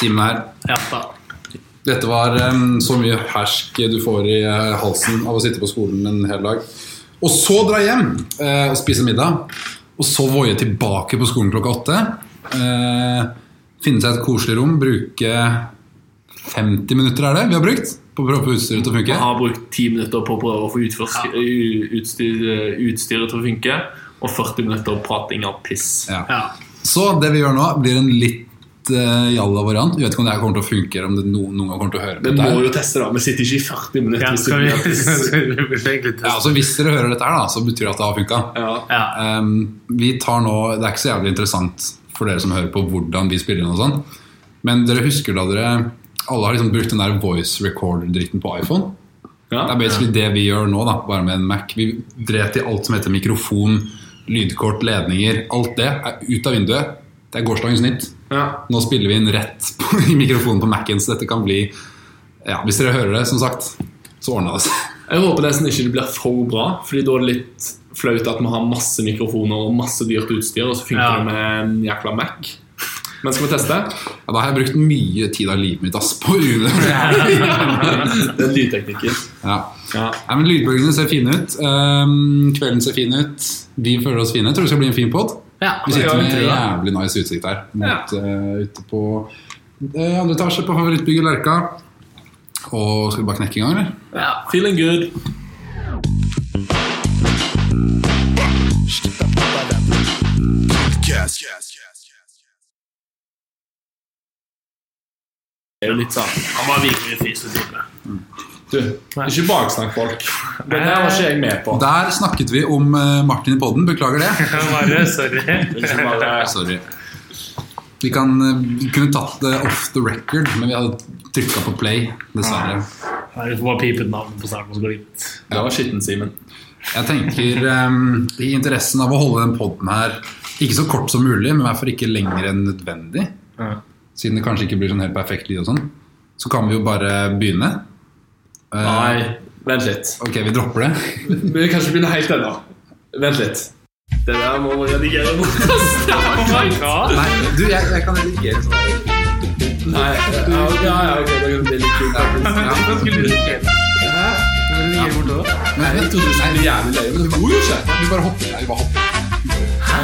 Simen her. Ja da. Dette var um, så mye hersk du får i eh, halsen av å sitte på skolen en hel dag. Og så dra hjem uh, og spise middag. Og så voie tilbake på skolen klokka åtte. Uh, finne seg et koselig rom, bruke 50 minutter er det vi har brukt på å prøve å få utstyret til å funke. Vi har brukt 10 minutter på å prøve å få utforske, ja. utstyr, utstyret til å funke, og 40 minutter prating av piss. Ja. Ja. Så det vi gjør nå, blir en litt uh, jalla variant. Jeg vet ikke om det her kommer til å funke, eller om det no, noen kommer til å høre på Vi må jo teste, da. Vi sitter ikke i 40 minutter. Ja, skal vi, skal vi Ja, altså Hvis dere hører dette her, da, så betyr det at det har funka. Ja. Ja. Um, vi tar nå, Det er ikke så jævlig interessant for dere som hører på hvordan vi spiller inn og sånn. Men dere husker da dere alle har liksom brukt den der voice recorder-dritten på iPhone? Ja. Det er basically det vi gjør nå, da, bare med en Mac. Vi dret i alt som heter mikrofon, lydkort, ledninger. Alt det er ut av vinduet. Det er gårsdagens nytt. Ja. Nå spiller vi inn rett på, i mikrofonen på Mac-en, så dette kan bli ja, Hvis dere hører det, som sagt, så ordna det seg. Jeg håper nesten ikke det blir for bra, Fordi da er det litt flaut at vi har masse mikrofoner og masse dyrt utstyr, og så funker Ja. det med en jækla Mac. Men skal vi teste? Ja, da har jeg brukt mye tid av livet mitt ass, på UD. Den lydteknikken. Ja. Ja. Nei, men Lydbølgene ser fine ut. Um, kvelden ser fin ut. Vi føler oss fine. Jeg tror det skal bli en fin pod. Ja, Vi sitter med en jævlig nice utsikt her mot, eh, ute på uh, andre etasje på favorittbygget Lerka. Og skal vi bare knekke i gang, eller? ja. Feeling good. Det er jo litt sånn Han var virkelig fysiotype. Du, ikke baksnakk folk. Det der var ikke jeg med på. Der snakket vi om eh, Martin i podden. Beklager det. Bare, sorry. Bare Sorry. Vi, kan, eh, vi kunne tatt det off the record, men vi hadde trykka på play. Dessverre. Vi får bare pipe ut navnet på starten, så går det. Det var skitten, Simen. Jeg tenker um, i interessen av å holde den podden her ikke så kort som mulig, men i hvert fall ikke lenger enn nødvendig, siden det kanskje ikke blir sånn helt perfekt lyd og sånn, så kan vi jo bare begynne. Eh, Nei, vent litt. Ok, vi dropper det. Vi kan ikke begynne helt ennå. Vent litt. Det der må man redigere bort. Oh my god! Nei, du, jeg, jeg kan redigere sånn. Nei, ja, ja, ok, det kan bli litt kult. faktisk. Hva skulle du gjøre? Hæ? Ligger bort da? Men Jeg trodde du skulle jævlig løye, men det går jo ikke. Vi bare hopper. Nei, bare hopper. Hæ?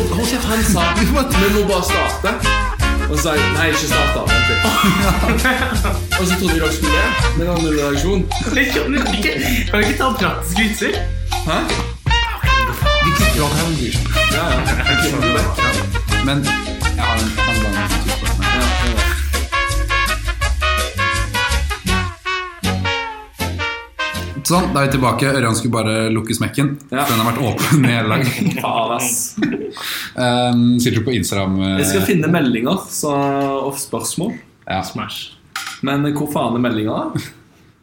hold kjeft, han sa vi må bare starte. Og så sa jeg nei, ikke start da. Vent litt. Og så trodde vi dere skulle det. Men det var null reaksjon. Kan du ikke, kan du ikke ta praktiske vitser? Hæ? Vi klikker alt her. Ja, ja. Men jeg har en, en lang Sånn, da er vi tilbake. Ørjan skulle bare lukke smekken. Ja. Den har vært åpen i hele dag. Faen, ass. Um, sitter du på Instagram? eh, Jeg skal finne meldinger så, og spørsmål. ja. Smash. Men hvor faen er meldinga?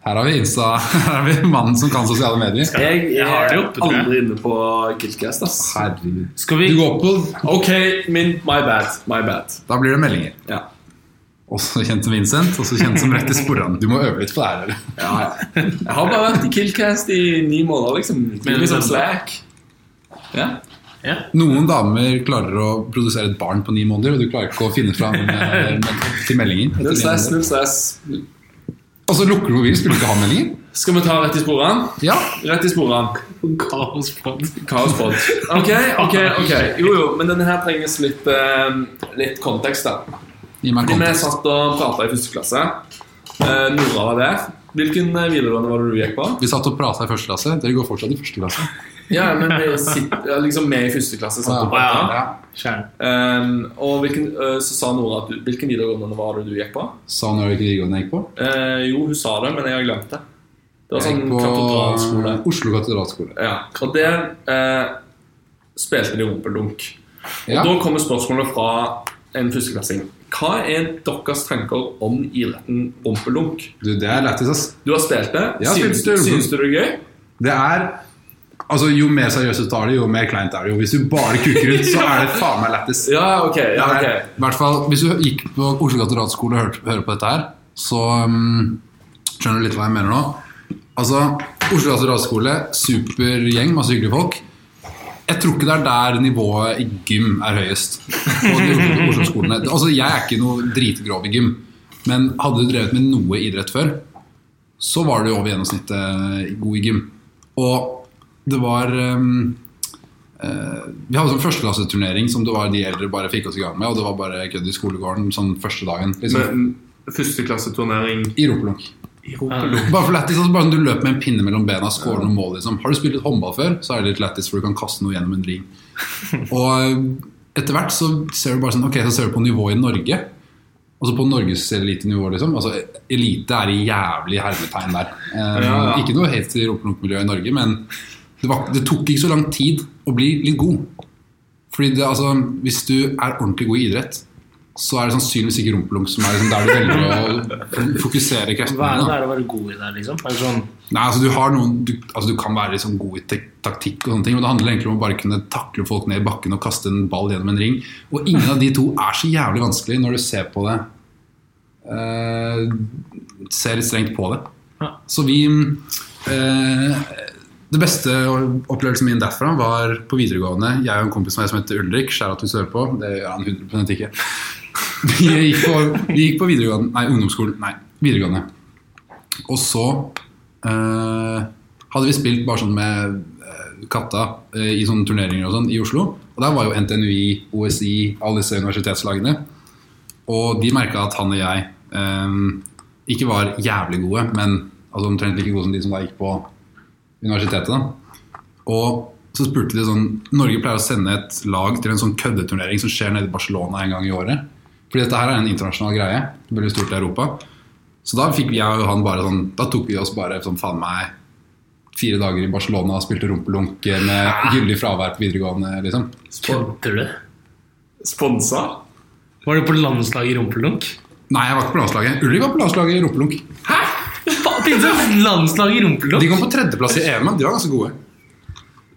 Her har vi Insta. Her har vi mannen som kan sosiale medier. Jeg Jeg har det er oppe, jeg. aldri inne på ass. Herregud. Skal vi Du går på Ok, min, my bad. My bad. Da blir det meldinger. Ja. Også kjent som Vincent, også kjent som Rett i sporene. Du må øve litt på det her. Ja, ja. Jeg har bare vært i Killcast i ni måneder, liksom. Men- liksom slack. Ja. Ja. Noen damer klarer å produsere et barn på ni måneder, og du klarer ikke å finne fram eh, til meldinger. Null stress, null stress. Og så lukker du mobilen, skulle du ikke ha meldinger? Skal vi ta rett i sporene? Ja. Rett i sporene. Kaospod. Kaospod. Ok, ok, ok. Jo, jo, men denne her trenges litt, eh, litt kontekst, da. Gi meg Fordi vi satt og prata i første klasse. Eh, Nora var der. Hvilken eh, videregående var det du gikk på? Vi satt og prata i første klasse. Dere går fortsatt i første klasse. Ja, men vi sitter, ja, liksom med i første klasse satt og Ja. prata. Ja. Skjern. Um, og hvilken, eh, så sa Nora at du, hvilken videregående var det du gikk på? Sa hun hvilken videregående jeg gikk på? Eh, jo, hun sa det, men jeg har glemt det. Det var sånn katedralskole. Oslo katedralskole. Ja, og der eh, spilte de rumpeldunk. Og Ja. da kommer spørsmålet fra en førsteklassing. Hva er deres tanker om idretten rumpeldunk? Du, det er lættis, ass. Du har spilt det. Ja, syns, du, syns du det er gøy? Det er Altså, Jo mer seriøst du tar det, jo mer kleint er det. jo Hvis du bare kukker ut, så er det faen meg lættis. Ja, okay, ja, er- I hvert fall, Hvis du gikk på Oslo katedralskole og hørte, hører på dette her, så um, skjønner du litt hva jeg mener nå. Altså, Oslo katedralskole, super gjeng, masse hyggelige folk. Jeg tror ikke det er der nivået i gym er høyest. På de Altså, jeg er ikke noe dritgrov i gym, men hadde du drevet med noe idrett før, så var du over gjennomsnittet god i gym. Og det var um, uh, Vi hadde sånn førsteklasseturnering som det var de eldre bare fikk oss i gang med, og det var bare kødd i skolegården sånn første dagen. Liksom, Men Førsteklasseturnering I rumpelunk. Bare for lættis, altså, bare du løper med en pinne mellom bena og scorer noen mål. Liksom. Har du spilt litt håndball før, så er det litt lættis, for du kan kaste noe gjennom en ring. Og eh, etter hvert så ser du bare sånn Ok, så ser du på nivået i Norge. Altså på Norges elitenivå, liksom. Altså, elite er i jævlig hermetegn der. Eh, Ja, ja. Ikke noe helt til rumpelunkmiljøet i Norge, men det, var, det tok ikke så lang tid å bli litt god. Fordi det, altså, hvis du er ordentlig god i idrett, så er det sannsynligvis ikke rumpelunk som er liksom der du velger å fokusere kreftene. Hva er det å være god i der, liksom? Det sånn Nei, altså Du har noen Du, altså, du kan være liksom god i taktikk, og sånne ting men det handler egentlig om å bare kunne takle folk ned i bakken og kaste en ball gjennom en ring. Og ingen av de to er så jævlig vanskelig når du ser på det eh, Ser litt strengt på det. Ja. Så vi eh, Det beste opplevelsen min derfra var på videregående. Jeg og en kompis som heter Ulrik. Skjær at du sører på. Det gjør han 100 ikke. Vi gikk på, vi gikk på videregående Nei, ungdomsskolen. Nei, videregående. Og så eh, hadde vi spilt bare sånn med eh, katta eh, i sånne turneringer og sånn i Oslo. Og der var jo NTNUI, OSI, alle disse universitetslagene. Og de merka at han og jeg eh, ikke var jævlig gode, men altså omtrent like gode som de som da gikk på universitetet. da. Og så spurte de sånn Norge pleier å sende et lag til en sånn køddeturnering som skjer nede i Barcelona en gang i året. Fordi dette her er en internasjonal greie. Veldig stort i Europa. Så da fikk jeg og han bare sånn Da tok vi oss bare sånn faen meg fire dager i Barcelona og spilte rumpelunk med gyldig fravær på videregående, liksom. Kødder du? Sponsa? Var du på landslaget i rumpelunk? Nei, jeg var ikke på landslaget. Ulrik var på landslaget i rumpelunk. Hæ? Landslag i rumpelunk? De kom på tredjeplass i EM, de var ganske gode.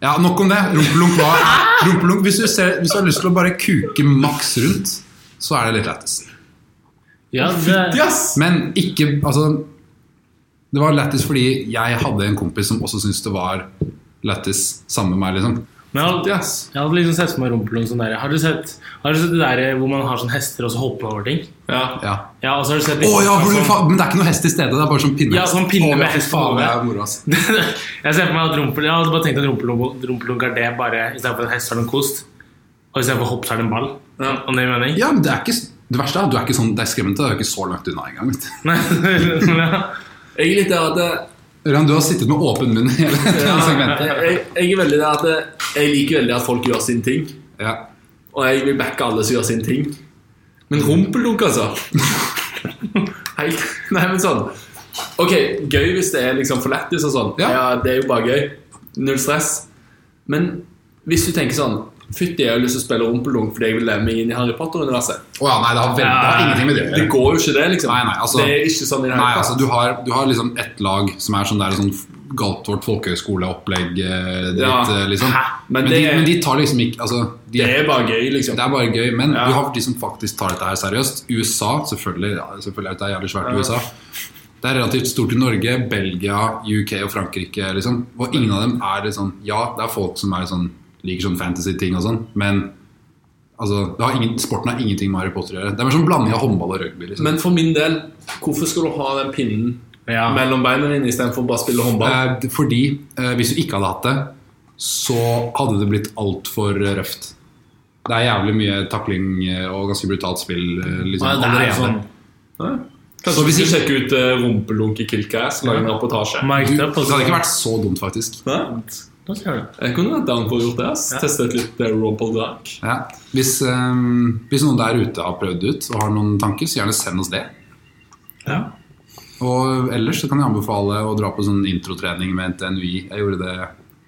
Ja, nok om det. Rumpelunk var rumpelunk, hvis, du ser, hvis du har lyst til å bare kuke maks rundt, så er det litt lættis. Ja, det, Men ikke Altså, det var lættis fordi jeg hadde en kompis som også syntes det var lættis sammen med meg, liksom. men jeg, hadde, jeg hadde liksom sett for meg rumpelunk sånn der. Har du sett, har du sett det der hvor man har sånn hester og så hopper man over ting? Ja. Ja. Ja, og så har du sett oh, ja, for sånn, faen, men det er ikke noe hest i stedet, det er bare sånn pinne. Ja, sånn pinne med hest faen, på det det. er moro, ass. Jeg ser for meg at rumpel, Jeg hadde bare tenkt at er det bare istedenfor en hest har er det en kost. Og istedenfor hopp så er det en ball. Ja. Om det gir mening? Ja, men det er ikke Det verste er at du er ikke sånn Det er skremmende, du er ikke så langt unna engang. vet du. Nei. Jeg er litt der at det, Ørjan, du har sittet med åpen munn hele ja, segmentet. jeg, jeg er veldig der at det, Jeg liker veldig at folk gjør sin ting. Ja. Og jeg vil backe alle som gjør sin ting. Men rumpeldunk, altså. Hei. Nei, men sånn Ok, gøy hvis det er liksom for lættis og sånn. Ja. Ja. det er jo bare gøy. Null stress. Men hvis du tenker sånn Fytti, jeg har lyst til å spille rumpelunk fordi jeg vil leve meg inn i Harry Potter-universet. Oh, ja, nei, det har, veldig, det har ingenting med det å Det går jo ikke, det, liksom. Nei, nei, altså- det er ikke sånn i det hele altså, du har, du har liksom ett lag som er sånn der sånn Galtvort folkehøyskoleopplegg eh, dritt, Ja. eh, liksom. Men, Men de, men de tar liksom ikke altså, de Det er bare gøy, liksom. Det er bare gøy, men Ja. du har de som faktisk tar dette her seriøst. USA, selvfølgelig, ja, selvfølgelig er det jævlig svært i Ja. USA. Det er relativt stort i Norge, Belgia, UK og Frankrike. Liksom. Og ingen av dem er sånn Ja, det er folk som er sånn, liker sånn fantasy-ting og sånn, men altså, det har ingen, sporten har ingenting med Harry Potter å gjøre. Det er mer sånn blanding av håndball og rugby. Liksom. Men for min del, hvorfor skal du ha den pinnen Ja. mellom beina dine istedenfor bare å spille håndball? Eh, fordi eh, hvis du ikke hadde hatt det, så hadde det blitt altfor røft. Det er jævlig mye takling eh, og ganske brutalt spill eh, liksom, Ja, det er allerede. sånn Ja. Så Kanskje hvis vi skal sjekke ut uh, rumpelunk i Kilkass, lage en reportasje? Det hadde ikke vært så dumt, faktisk. Ja. Da ser du. Jeg kunne vært down for å gjort det. Ja. Teste ut litt uh, Dark. Ja. Hvis, um, hvis noen der ute har prøvd det ut og har noen tanker, så gjerne send oss det. Ja. Og ellers så kan jeg anbefale å dra på sånn introtrening med NTNUI. Jeg gjorde det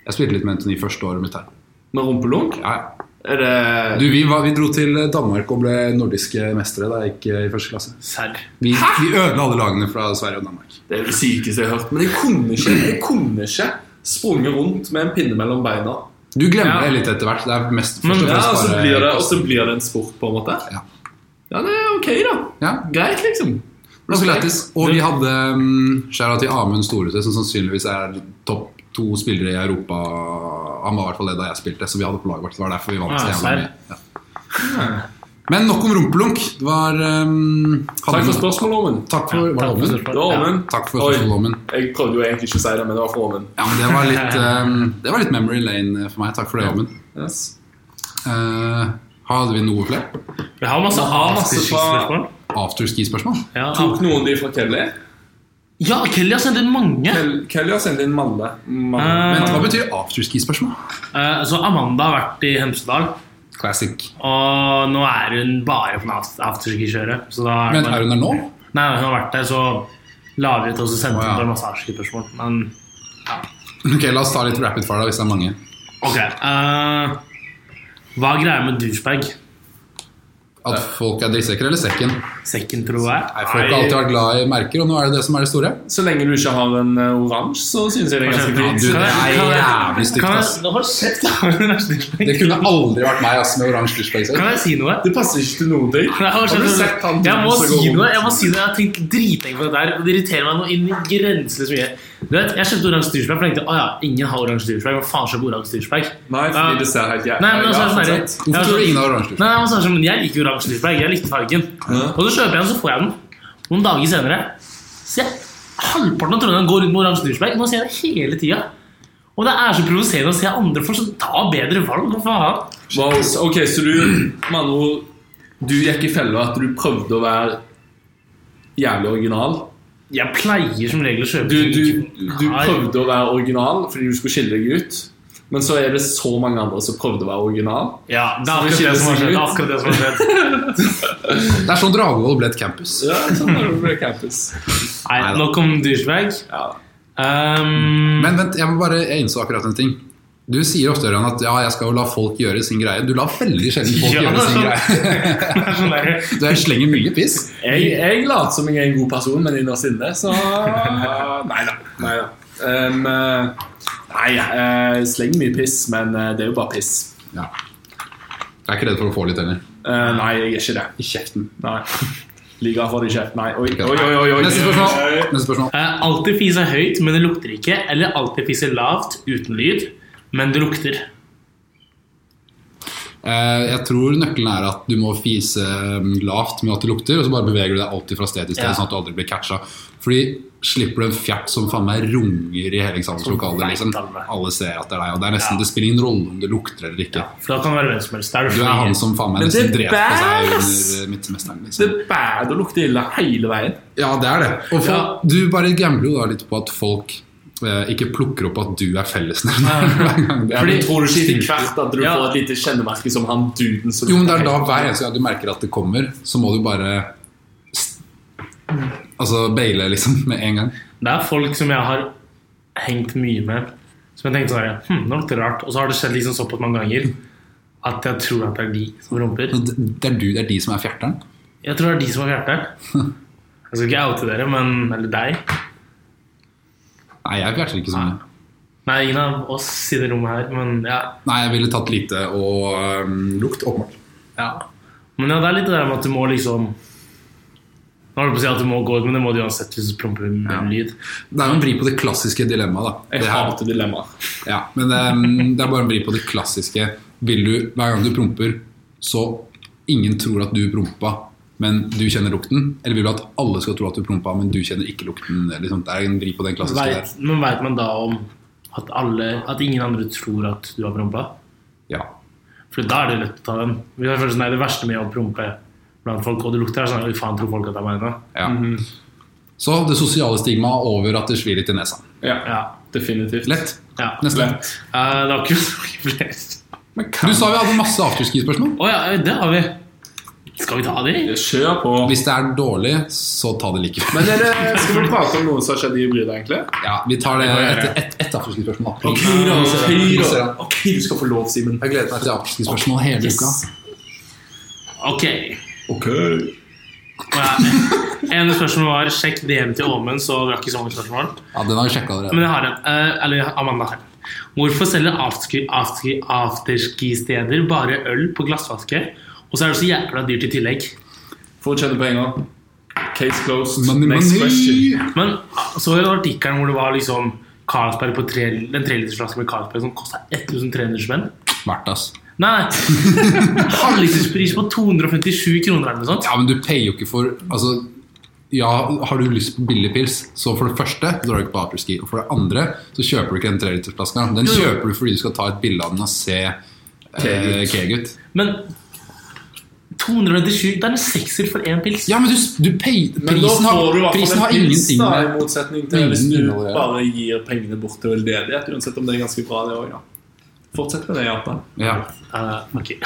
Jeg spilte litt med NTNUI første året mitt her. Med rumpelunk? Ja. Er det Du, vi, var, vi dro til Danmark og ble nordiske mestere da jeg gikk eh, i første klasse. Serr. Vi, vi ødela alle lagene fra Sverige og Danmark. Det er det sykeste jeg har hørt. Men det kunne ikke Det kunne ikke sprunget rundt med en pinne mellom beina. Du glemmer Ja. det litt etter hvert. Det er mest Men- først og Ja, Og så blir, det- og så blir det en sport, på en måte. Ja. Ja, det er ok, da. Ja, Greit, liksom. Okay. Og vi hadde um, skjæra til Amund Storhuset, som sannsynligvis er topp to spillere i Europa Han var i hvert fall det da jeg spilte, så vi hadde på laget vårt. Det var derfor vi vant så Ja, Ja. Men nok om rumpelunk. Det var um, Takk for spørsmålet, Åmen. Takk for, ja, Takk for Det var Åmen. Takk for Oi. Jeg prøvde jo egentlig ikke å si det, men det var for Åmen. Ja, men det var litt, um, det var litt memory lane for meg. Takk for det, Åmen. Yes. Uh, hadde vi noe flere? Vi har masse afterski-spørsmål. Afterski-spørsmål? Ja, Tok noen de fra Kelly? ja, Kelly har sendt inn mange. Kel- Kelly har sendt inn Malle. Malle. Eh, Vent, hva betyr afterski-spørsmål? Uh, Så Amanda har vært i Hemsedal, Classic. og nå er hun bare på aft- afterski-kjøret. Er Men er hun der nå? Nei, hun har vært der, så la vi ut og så sendte hun oh, ja. massasjespørsmål. Men ja. Ok, La oss ta litt rapid fire da, hvis det er mange. ok. uh, hva er greia med douchebag? At folk er drittsekker eller sekken? Sekken, tror jeg. Nei, Folk har alltid vært glad i merker, og nå er det det som er det store. Så lenge du ikke har en uh, oransje, så synes jeg det er ganske Kan fint. du, det er jævlig stygt, ass. Det kunne aldri vært meg ass, med oransje douchebag. Kan jeg si noe? Det passer ikke til noen ting. Nei, Har du sett han jeg må si noe. Jeg må si noe. Jeg har tenkt dritlenge på det der. og Det irriterer meg noe inn i grenseløst mye. Du vet, Jeg kjøpte oransje for jeg tenkte å ja, ingen har oransje douchebag. Hva faen kjøper oransje douchebag? Nei, Ja. fordi det ser helt jævlig altså, sånn. Hvorfor tror du ingen har oransje? Nei, men sånn, som, men Jeg liker oransje douchebag. Jeg likte fargen. Ja. Og så kjøper jeg den, så får jeg den. Noen dager senere ser jeg halvparten av Trondheim går rundt med oransje douchebag. Nå ser jeg det hele tida. Og det er så provoserende å se andre folk som tar bedre valg. Hva faen? Wow, ok, så du Manu Du gikk i fella at du prøvde å være jævlig original. Jeg pleier som regel å kjøpe Du, du, du prøvde å være original fordi du skulle skille deg ut. Men så er det så mange andre som prøvde å være original. Ja, det er akkurat det som har skjedd. Akkurat det som har skjedd. Det er sånn Dragvoll ble et campus. Ja, sånn er det på campus. Nei, nok om douchebag. Ja. Um, Men vent, jeg må bare, jeg innså akkurat en ting. Du sier ofte Ørjan, at ja, jeg skal jo la folk gjøre sin greie. Du lar veldig sjelden folk Ja, gjøre sin sånn. greie. sånn Du er- slenger mye piss. Jeg, jeg later som jeg er en god person, men innerst inne så Nei da. Um, nei jeg slenger mye piss, men eh, det er jo bare piss. Ja. Jeg er ikke redd for å få litt heller. Uh, nei, jeg er ikke det. I kjeften. Nei. Liker for det i kjeften. Nei. Oi, oi, oi. oi, oi. Neste spørsmål. Neste spørsmål. Uh, alltid fise høyt, men det lukter ikke. Eller alltid fise lavt uten lyd, men det lukter. Eh, Jeg tror nøkkelen er at du må fise mm, lavt med at det lukter, og så bare beveger du deg alltid fra sted til sted, Ja. sånn at du aldri blir catcha. Fordi slipper du en fjert som faen meg runger i hele eksamenslokalet, liksom. alle. alle ser at det er deg, og det er nesten, Ja. det spiller ingen rolle om det lukter eller ikke. For da kan det være hvem som helst. Er Du er han som faen meg nesten dreper seg under midtsemesteren. Det Liksom. er bad å lukte ille hele veien. Ja, det er det. Og for, Ja. du bare gambler jo da litt på at folk eh, ikke plukker opp at du er fellesnevner. Det er Fordi tror du ikke etter hvert at du Ja. får et lite kjennemerke som han duden som Jo, men det er da hver eneste gang du merker at det kommer, så må du bare Altså baile, liksom, med en gang. Det er folk som jeg har hengt mye med, som jeg tenkte sånn hm, det var litt rart. Og så har det skjedd liksom såpass mange ganger at jeg tror at det er de som rumper. Det er du, det er de som er fjerteren. Jeg tror det er de som er fjerteren. Jeg skal ikke oute dere, men Eller deg. Nei, jeg fjerter ikke så mye. Nei, ingen av oss i det rommet her, men ja. Nei, jeg ville tatt lite og øhm, lukt, åpenbart. ja. Men ja, det er litt det der med at du må liksom Nå holdt du på å si at du må gå ut, men det må du uansett hvis du promper med en lyd. Det er jo en vri på det klassiske dilemmaet, da. Jeg hater dilemmaer. Ja, men er- det er bare en vri på det klassiske. Vil du, hver gang du promper, så ingen tror at du prompa, men du kjenner lukten? Eller vil du at alle skal tro at du prompa, men du kjenner ikke lukten? Liksom, det er en vri på den klassiske der. Vet, men veit man da om at, alle, at ingen andre tror at du har prompa? Ja. For da er det lett å ta den. Har Det verste med å prompe blant folk, og det lukter, er sånn Hva faen, tror folk at jeg mener? Ja. Mm -hmm. Så det sosiale stigmaet over at det svir litt i nesa. Ja, Ja. definitivt. Lett. ja. Neste. Lett. Uh, det var ikke flere. Du sa vi hadde masse afterski-spørsmål. Å ja, det har vi. Skal vi ta de? Kjør på. Hvis det er dårlig, så ta det likevel. Men er det, skal vi prate om noe som har skjedd i hybrida, egentlig? Ja, vi tar det etter gjøre. ett et afterski-spørsmål. Ok, da. Nå ser jeg- nå ser Ok, jeg. da. Ok, du skal få lov, Simen. Jeg gleder meg til afterski-spørsmål hele Yes. uka. Ok. Ok. Ja. ene spørsmål var sjekk VM til Åmund, så drakk ikke så mange spørsmål. Ja, Den har jeg allerede. Men jeg har en. eh, eller Amanda har en. Hvorfor selger afterski- afterski- afterski-steder bare øl på glassvaske? Og så er det så jævla dyrt i tillegg. For å tjene penger. Case closed. Money, Next money. question. Men så var det artikkelen hvor det var liksom Carlsberg på tre, en trelitersflaske med Carlsberg som kosta 1300 spenn. Verdt, ass. Nei! Halvliterspris på 257 kroner eller noe sånt. Ja, men du payer jo ikke for Altså, ja, har du lyst på billig pils, så for det første drar du ikke på aperski. Og for det andre så kjøper du ikke den trelitersflaska. Den kjøper du fordi du skal ta et bilde av den og se eh. Kegut. Men 257 Det er en sekser for én pils. Ja, men du, du pay, Men da prisen, har, prisen har ingenting da, i motsetning til hvis du bare gir pengene bort til veldedighet. Uansett om det er ganske bra, det òg. Ja. Fortsett med det, Jata. ja. Uh, okay.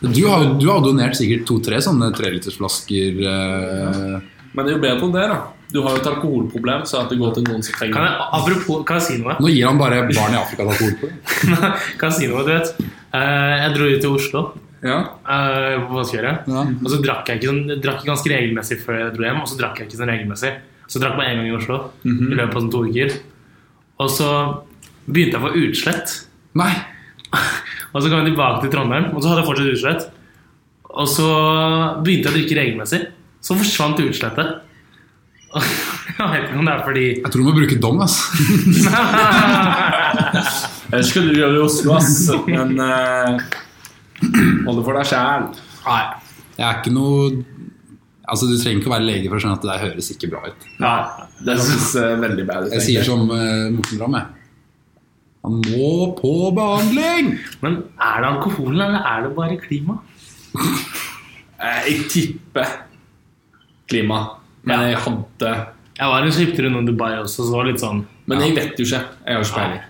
Du har du har donert sikkert to-tre sånne trelitersflasker. Uh... Men det er jo bedre enn det, da. Du har jo et alkoholproblem, så at det går til noen som trenger Kan jeg, apropos, kan jeg si noe? nå gir han bare barn i Afrika alkohol alkoholproblem. det. kan jeg si noe, du vet Uh, Jeg dro ut til Oslo Ja. Uh, på. Ja. Og så drakk jeg ikke sånn, jeg drakk ganske regelmessig før jeg dro hjem. Og så drakk jeg ikke sånn regelmessig. Så jeg drakk meg en gang i Oslo i løpet av sånn to uker. Og så begynte jeg å få utslett. Nei. Og så kom jeg tilbake til Trondheim, og så hadde jeg fortsatt utslett. Og så begynte jeg å drikke regelmessig. Så forsvant utslettet. Jeg vet ikke om det er fordi Jeg tror du må bruke dom, ass. Jeg vet du gjøre gjør i Oslo, ass, men uh, hold det for deg sjæl. Nei. Jeg er ikke noe Altså, Du trenger ikke å være lege for å skjønne at det der høres ikke bra ut. Nei, det synes jeg er veldig bad ut. Jeg sier som uh, Morten Ramm, jeg. Han må på behandling! Men er det alkoholen, eller er det bare klima? Eh, Jeg tipper klima. Men jeg hadde Jeg var en skiptur innom Dubai også, så det var litt sånn Men jeg vet jo ikke. Jeg har ikke peiling.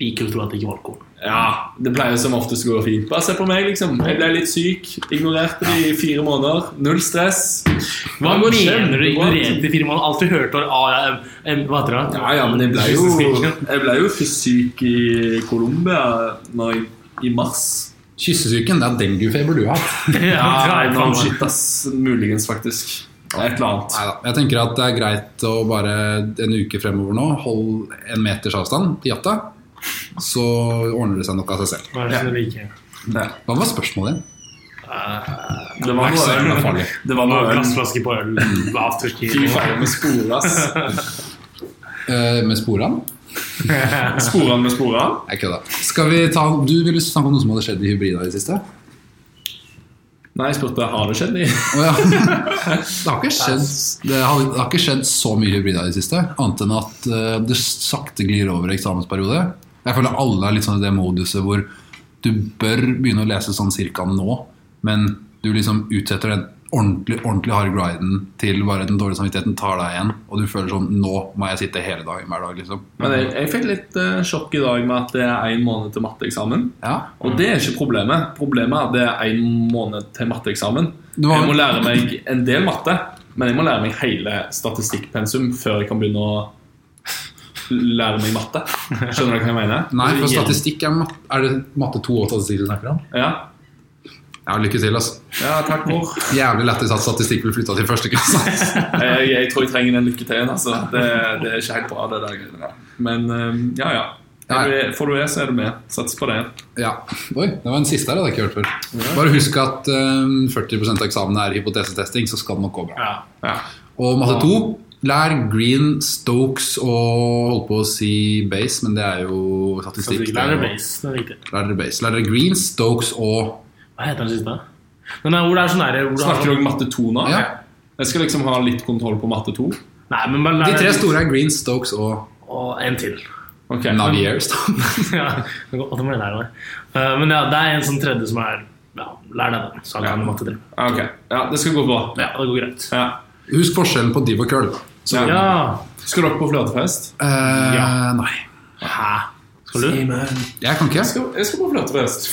Liker å tro at det ikke var alkohol. Ja, Det pleier som oftest å gå fint. Bare se på meg, liksom. Jeg ble litt syk. Ignorerte det i fire måneder. Null stress. Hva går mener du ignorerte de fire måneder? Alt du hørte var ah, ja, Hva heter det? Ja, ja, men jeg ble jo, jeg ble jo syk i Colombia i, i mars. Kyssesyken, det er denguefeber du har hatt. Ja, Ja, det no faen shit, ass. Muligens, faktisk. Et eller annet. Neida. Jeg tenker at det er greit å bare en uke fremover nå holde en meters avstand til jatta. Så ordner det seg nok av seg selv. Hva er det som liker? Det, Hva var spørsmålet ditt? det var noe øl. farlig. Det var noe. Glassflaske på øl, afterski Fy faen, med spor, ass. Eh, med sporene? Sporene med sporene. Jeg kødder. Skal vi ta Du ville snakke om noe som hadde skjedd i hybrida i det siste? Nei, jeg spurte har det skjedd i oh, ja. Det har ikke skjedd Det har, det har ikke skjedd så mye hybrida i det siste, annet enn at eh, det sakte glir over i eksamensperiode. Jeg føler alle er litt sånn i det moduset hvor du bør begynne å lese sånn cirka nå, men du liksom utsetter den ordentlig, ordentlig harde griden til bare den dårlige samvittigheten tar deg igjen, og du føler sånn Nå må jeg sitte hele dagen hver dag, liksom. Men jeg, jeg fikk litt uh, sjokk i dag med at det er én måned til matteeksamen. Ja. Og det er ikke problemet. Problemet er at det er én måned til matteeksamen. Var- Jeg må lære meg en del matte, men jeg må lære meg hele statistikkpensum før jeg kan begynne å lære meg matte. Skjønner du hva jeg mener? Nei, for statistikk er, mat er det matte 2 og statistikk du snakker om? Ja, Ja, lykke til, altså. ja takk, mor. Jævlig lættis at statistikk blir flytta til første klasse. Jeg, jeg tror jeg trenger den lykke til. Altså. Det, det er ikke helt bra, det der. Men eh, ja, ja. Er du, får du E, så er du med. Sats på det. Ja. Oi, det var en siste her, jeg hadde ikke hørt før. Bare husk at um, 40% av eksamen er hypotesetesting, så skal det nok gå bra. Ja. Ja. Og matte 2, lær Green, Stokes og holdt på å si base, men det er jo statistikk. Jo- base, det er riktig. Lær dere base. Lær dere Green, Stokes og Hva heter den siste? Den er hvor det er sånn der, hvor Snakker du om matte 2 nå? Ja. Jeg skal liksom ha litt kontroll på matte 2. Nei, men lær De tre store er Green, Stokes og Og en til. Navier, Naviers. ja, det det. Eh, Men ja, det er en sånn tredje som er ja, Lær deg den, så kan du matte tre. Ja, ok. Ja, det skal gå bra. Ja, det går greit. Ja. Husk forskjellen på div og curl. Så, Ja. Skal dere på flørtefest? Uh, Ja. Nei. Hæ? Skal du? Jeg kan ikke. Jeg skal, jeg skal på flørtefest.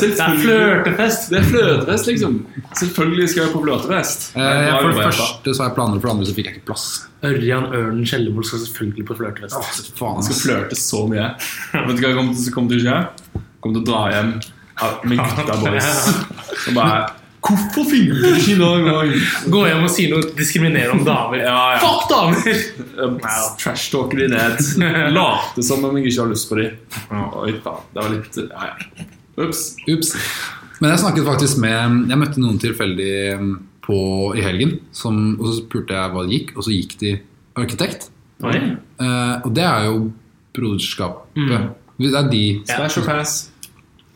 Det er flørtefest! Det er flørtefest, liksom. Selvfølgelig skal jeg på. Eh, er bra for det første så har jeg planer, for det andre så fikk jeg ikke plass. Ørjan Ørnen Skjellebol skal selvfølgelig på flørtefest. Faen, Han skal flørte så mye. Vet du hva jeg kommer til, kommer til å skje? Kommer til å dra hjem ja, med gutta boys. Og bare Hvorfor funker det ikke i dag? Gå hjem og si noe diskriminerende om damer. Ja, ja. Fuck damer! Trash-talker de ned. Late som om jeg ikke har lyst på de. Oi, faen. Det var litt Ja, ja. Ups. Ups. Men jeg snakket faktisk med Jeg møtte noen tilfeldig mm, på, i helgen. Som, og så spurte jeg hva det gikk, og så gikk de arkitekt. Oi. Uh, og det er jo Broderskapet. Det er de Smash og pass.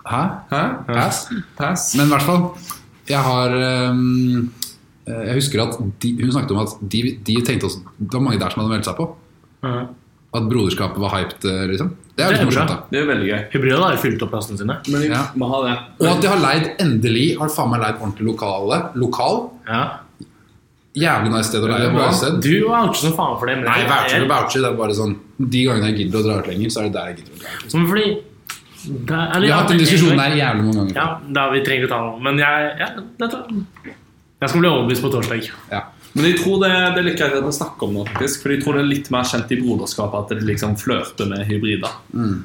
Hæ? Hæ? Pass? Pass. Men i hvert fall, jeg har eh, Jeg husker at de, hun snakket om at de, de tenkte også Det var mange der som hadde meldt seg på. Mm. At broderskapet var hyped, eh, liksom. Det er jo litt er morsomt, da. Det er veldig gøy. Hybrida har jo fylt opp plassene sine. Men jeg Ja. må ha det. Og at de har leid endelig Har faen meg leid ordentlig lokale Lokal. Ja. Jævlig nice sted å leie. Det er bra. Bra sted. Du voucher som faen for det. Men Nei, voucher voucher. Det er bare sånn De gangene jeg gidder å dra ut lenger, så er det der jeg gidder å dra ut. Liksom. Fordi det er- eller, Vi har ja, hatt den diskusjonen der jævlig mange ganger. Ja, da vi trenger ikke ta noe. Men jeg, ja, dette, jeg. skal bli overbevist på torsdag. Ja. Men jeg tror det, det er litt greit at snakke snakker om det, faktisk. For jeg tror det er litt mer kjent i broderskapet at det liksom flørter med hybrider.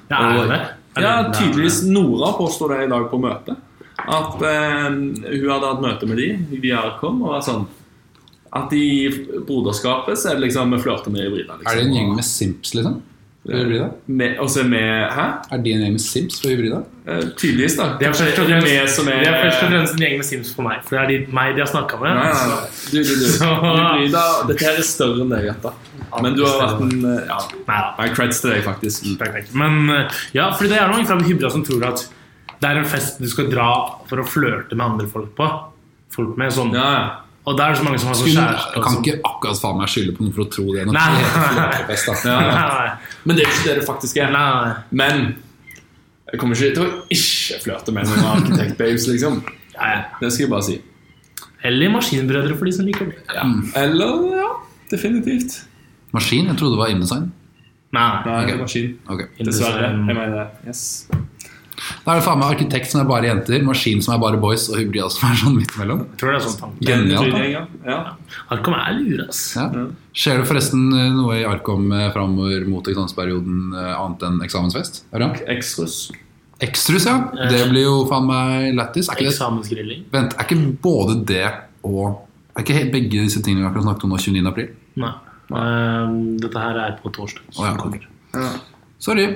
Ja, er det det? Er Ja, tydeligvis Nora påstår det i dag på møte. At eh, hun hadde hatt møte med de via Arkom, og var sånn At i broderskapet så er det liksom vi flørter med hybrider. Liksom. Er det en gjeng med simps, liksom? For hybrida? Med, og så er Hæ? Er de en gjeng med Sims for hybrida? Eh, tydeligvis, da. Det er først og fremst, en gjeng med Sims for meg. For det er de, meg de har snakka med. Nei, nei, nei. Du, du, du. Så- Hybrida, dette her er større enn deg, Jetta. Men du har vært en eh, Ja. Nei da. Creds til deg, faktisk. Takk, takk. Men eh, ja, fordi det er noen fra hybrida som tror at det er en fest du skal dra for å flørte med andre folk på. Folk med sånn Ja, ja. Og det er så mange som har sånn kjæreste. Jeg kan sånn. ikke akkurat faen meg skylde på noen for å tro det. Nei. det heter. Ja, ja. Nei, Men det er jo ikke det det faktisk er. nei, nei. Men jeg kommer ikke til å ikke flørte med noen arkitektbabes, liksom. Ja, ja. Det skal jeg bare si. Eller Maskinbrødre for de som liker det. Ja. Eller ja, definitivt. Maskin? Jeg trodde det var InDesign. Nei, Nei, Ok. maskin. Okay. Dessverre. Jeg mener det. yes. Da er det faen meg arkitekt som er bare jenter, maskin som er bare boys, og hybrida som er sånn midt imellom. tror det er sånn. Genialt. Ja. Ja. Arkom er lure, ass. Ja. Skjer det forresten eh, noe i Arkom eh, framover mot eksamensperioden eh, annet enn eksamensfest? Ekstrus. Ekstrus, ja. Det blir jo faen meg lættis. Det Eksamensgrilling. Vent, er ikke både det og Er ikke helt begge disse tingene vi akkurat snakket om nå 29. april? Nei. Ehm, dette her er på torsdag. Å, ja. Ja. Sorry.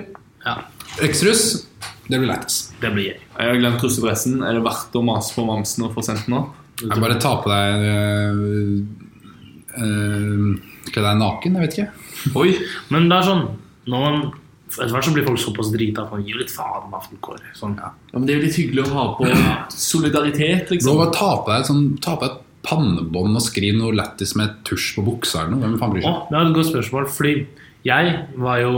Ja, Ekstrus, det blir lættis. det blir gøy. Jeg har glemt russedressen. Er det verdt å mase på mamsen og få sendt den opp? Jeg bare ta på deg øh, øh, Kle deg naken, jeg vet ikke. Oi! Men det er sånn når man, Etter hvert så blir folk såpass drita at man gir litt faen hva aftenkåret. Sånn. Ja, men Det er jo litt hyggelig å ha på solidaritet, liksom. bare ta på deg sånn, ta på deg et pannebånd og skriv noe lættis med tusj på buksa eller noe. Hvem faen bryr seg? det er et godt spørsmål, fordi jeg var jo